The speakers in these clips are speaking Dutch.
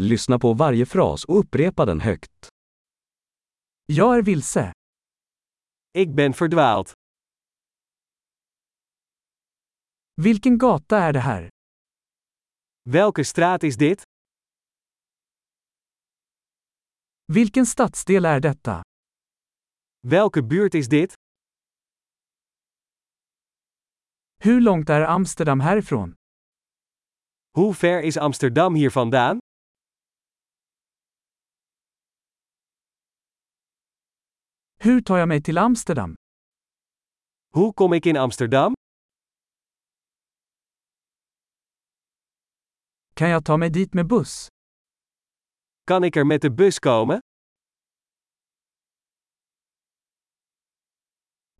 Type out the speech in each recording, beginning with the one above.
Lyssna på varje fras och upprepa den högt. Jag är vilse. Ik ben verdwaald. Vilken gata är det här? Welke straat is dit? Vilken stadsdel är detta? Welke buurt is dit? Hur långt är Amsterdam härifrån? Hoe ver is Amsterdam hier vandaan? Hur tar jag mig till Amsterdam? Hoe kom ik in Amsterdam? Kan jag ta mig dit med buss? Kan ik er met de bus komen?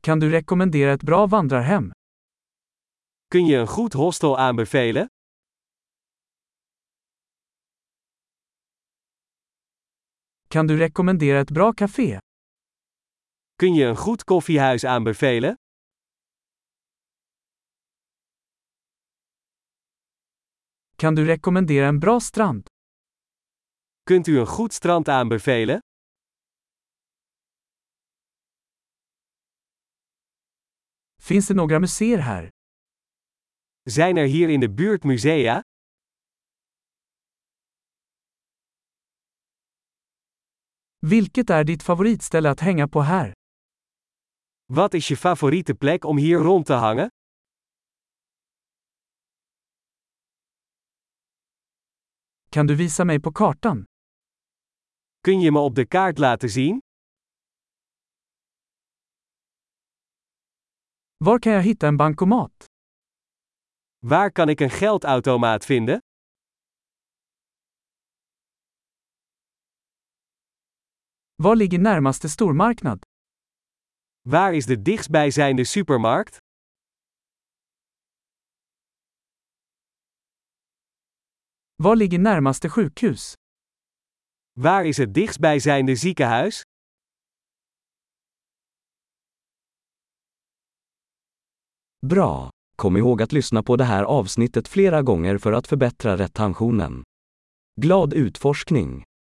Kan du rekommendera ett bra vandrarhem? Kun je een goed hostel aanbevelen? Kan du rekommendera ett bra café? Kun je een goed koffiehuis aanbevelen? Kan du rekommendera en bra strand? Kunt u een goed strand aanbevelen? Finns det några museer här? Zijn er hier in de buurt musea? Vilket är ditt favoritställe att hänga på här? Wat is je favoriete plek om hier rond te hangen? Kan du visa mig på kartan? Kun je me op de kaart laten zien? Var kan jag hitta en bankomat? Waar kan ik een geldautomaat vinden? Var ligger närmaste stormarknad? Waar is de dichtstbijzijnde supermarkt? Var ligger närmaste sjukhus? Waar is het dichtstbijzijnde ziekenhuis? Bra! Kom ihåg att lyssna på det här avsnittet flera gånger för att förbättra retentionen. Glad utforskning!